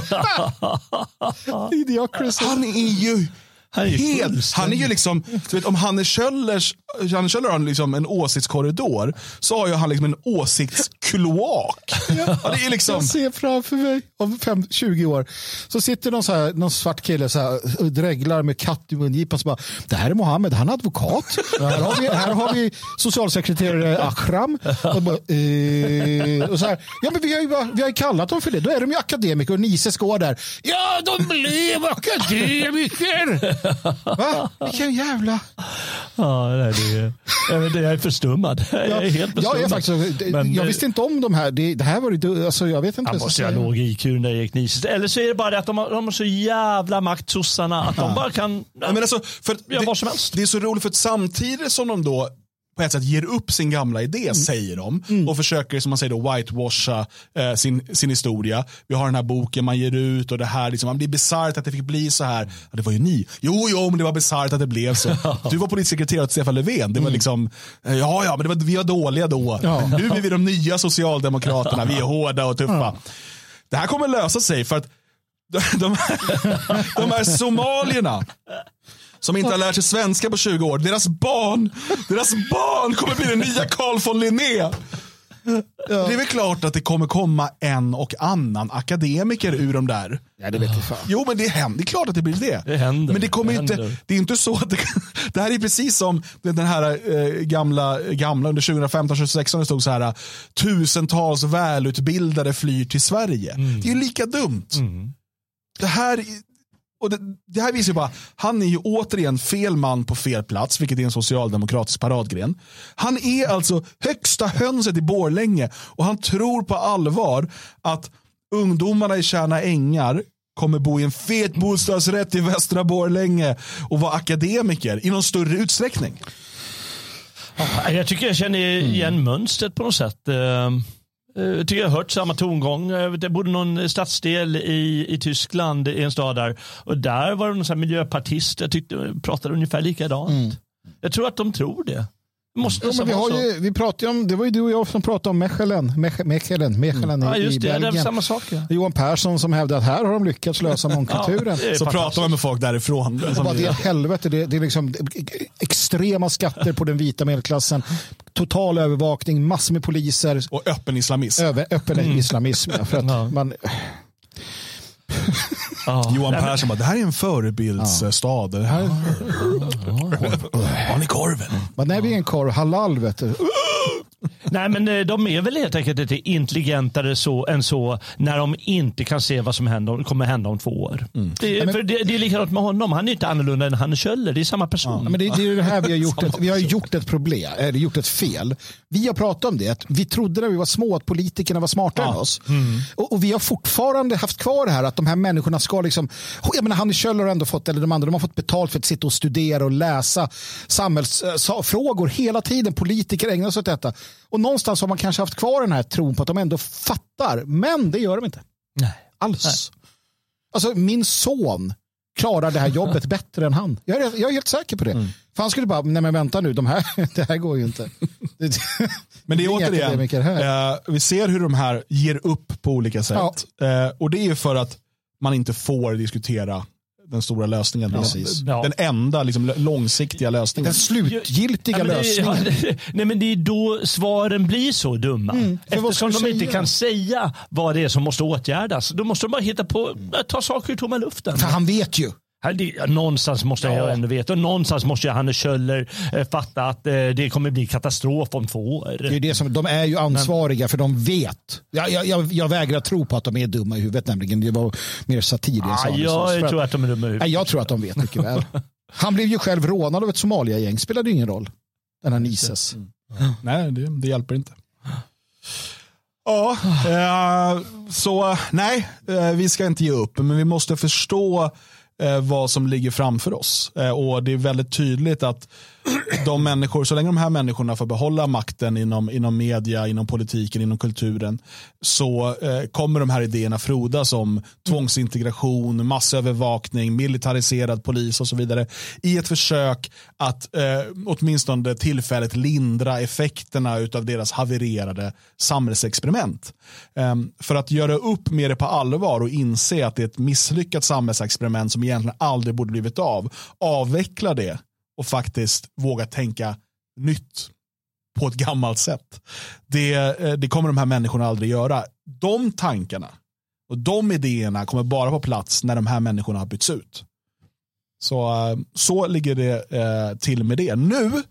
Idiocracy. han är ju Han är ju helt, han är ju liksom, du vet, om Hanne Kjöllers, Hanne Kjöller har liksom en åsiktskorridor, så har ju han liksom en åsiktskloak. Ja, det är liksom, Jag ser framför mig om fem, 20 år så sitter någon, så här, någon svart kille så här, och dreglar med katt i mungipan. Så bara, det här är Mohammed, han är advokat. här, har vi, här har vi socialsekreterare Akram. Och, bara, eh, och så här, ja, men vi, har ju, vi har ju kallat dem för det. Då är de ju akademiker och Nises går där. Ja, de blev akademiker. Va? Vilken jävla... Ja, det är, jag, jag är förstummad. Jag är helt jag, förstummad. är faktiskt, Men, jag visste inte om de här. Det, det här var det, alltså, jag vet inte. Han jag måste ha låg IQ när Erik Nises. Eller så är det bara det att de har, de har så jävla makt, sossarna, att de bara kan... Ja, men alltså, för det, vad som helst. det är så roligt för att samtidigt som de då på ett sätt ger upp sin gamla idé, Mm. säger de, och försöker som man säger då whitewasha eh, sin, sin historia. Vi har den här boken man ger ut och det här, liksom, det är bisarrt att det fick bli så här. Ja, det var ju ni. Jo, jo, men det var bisarrt att det blev så. Du var politisk sekreterare åt Stefan Löfven. Det var liksom, eh, ja, ja, men det var, vi var dåliga då. Ja. Nu är vi de nya socialdemokraterna, vi är hårda och tuffa. Det här kommer lösa sig för att de, de, de här somalierna som inte har lärt sig svenska på 20 år. Deras barn, deras barn kommer bli den nya Carl von Linné. Det är väl klart att det kommer komma en och annan akademiker ur de där. Ja, det vet jag fan. Jo, men det händer. Det är klart att det blir det. Det händer. Men det kommer Det inte. händer. Det är inte så att det, det här är precis som den här eh, gamla, gamla under 2015-2016 det stod så här tusentals välutbildade flyr till Sverige. Det är ju lika dumt. Det här och det, det här visar ju bara, han är ju återigen fel man på fel plats, vilket är en socialdemokratisk paradgren. Han är alltså högsta hönset i Borlänge och han tror på allvar att ungdomarna i Tjärna Ängar kommer bo i en fet bostadsrätt i Västra Borlänge och vara akademiker i någon större utsträckning. Ja, Jag tycker jag känner igen mönstret på något sätt. Eh, eh, Jag tycker jag har hört samma tongång. Eh, Det bodde någon stadsdel i, i Tyskland, i en stad där. Och där var det någon miljöpartist. Jag tyckte pratade ungefär likadant. Jag tror att de tror det. Det måste nästan men vi, har ju, vi pratade om, det var ju du och jag som pratade om Mechelen, Mech- Mechelen, Mechelen Ja, i, i just det. Det är Belgien. samma sak. Ja. Johan Persson som hävdade att här har de lyckats lösa mångkulturen. det är Så pratar man med folk därifrån. Och bara det är helvete, det, det är liksom extrema skatter på den vita medelklassen, total övervakning, massor med poliser, Och öppen islamism. över, öppen islamism. ja, För att Ja. man, Ja. Johan men- Persson bara, det här är en förebildsstad. Det här... Har ni korven? man är vi en korv, halal vet du. Nej, men eh, de är väl helt enkelt lite intelligentare så, än så när de inte kan se vad som händer, kommer hända om två år. Det, är- för det, det är likadant med honom. Han är inte annorlunda än Hanne Kjöller. Det är samma person. Ja, men det, det är det här vi har gjort. Ett, vi har gjort ett problem, eller gjort ett fel. Vi har pratat om det. att Vi trodde när vi var små att politikerna var smartare än oss. Och, och vi har fortfarande haft kvar det här att de här människorna ska liksom, jag menar Hanne Kjöller har ändå fått, eller de andra, de har fått betalt för att sitta och studera och läsa samhällsfrågor hela tiden. Politiker ägnar sig åt detta. Och någonstans har man kanske haft kvar den här tron på att de ändå fattar. Men det gör de inte. Nej. Alls. Alltså min son klarar det här jobbet bättre än han. Jag är, jag är helt säker på det. För han skulle bara, nej men vänta nu, de här, det här går ju inte. Det- Men det är återigen, här. eh, vi ser hur de här ger upp på olika sätt. Eh, och det är ju för att man inte får diskutera den stora lösningen. Precis. Den, Ja. den enda liksom, långsiktiga lösningen. Den slutgiltiga Ja, men det, lösningen. ja, det, nej, men det är då svaren blir så dumma. Mm, Eftersom de inte säga? kan säga vad det är som måste åtgärdas. Då måste de bara hitta på, ta saker ur tomma luften. För han vet ju. Någonstans måste jag ändå veta och någonstans måste jag Hannes Kjöller eh, fatta att eh, det kommer bli katastrof om två år. Det är det som, de är ju ansvariga för de vet. Jag, jag, jag, jag vägrar tro på att de är dumma i huvudet nämligen. Det var mer satir jag sa. Ah, jag tror att de är dumma i Nej, huvudet. jag tror att de vet mycket väl. Han blev ju själv rånad av ett Somalia-gäng. Spelade ju ingen roll. Den här Nises. Nej, det, det hjälper inte. Ja, eh, så nej, eh, vi ska inte ge upp, men vi måste förstå Eh, vad som ligger framför oss. Eh, och det är väldigt tydligt att de människor, så länge de här människorna får behålla makten inom, inom media, inom politiken, inom kulturen, så eh, kommer de här idéerna frodas om tvångsintegration, massövervakning, militariserad polis och så vidare i ett försök att eh, åtminstone tillfälligt lindra effekterna av deras havererade samhällsexperiment. Eh, för att göra upp med det på allvar och inse att det är ett misslyckat samhällsexperiment som egentligen aldrig borde blivit av, avveckla det och faktiskt våga tänka nytt på ett gammalt sätt. Det, eh, det kommer de här människorna aldrig göra. De tankarna och de idéerna kommer bara på plats när de här människorna har bytts ut. Så, eh, så ligger det eh, till med det. Nu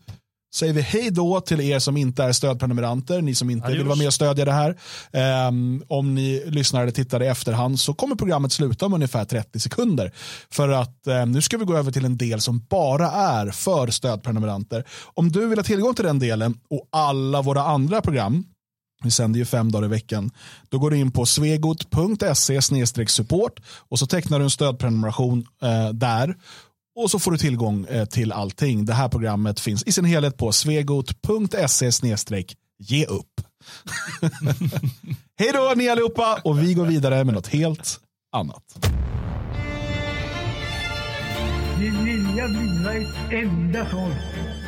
säger vi hej då till er som inte är stödprenumeranter, ni som inte Adios. vill vara med och stödja det här. Ehm, om ni lyssnar eller tittar i efterhand så kommer programmet sluta om ungefär 30 sekunder. För att eh, nu ska vi gå över till en del som bara är för stödprenumeranter. Om du vill ha tillgång till den delen och alla våra andra program vi sänder ju fem dagar i veckan. Då går du in på svegot.se support och så tecknar du en stödprenumeration eh, där. Och så får du tillgång eh, till allting. Det här programmet finns i sin helhet på svegot.se ge upp. Hej då ni allihopa och vi går vidare med något helt annat. Min vilja bliva ett enda folk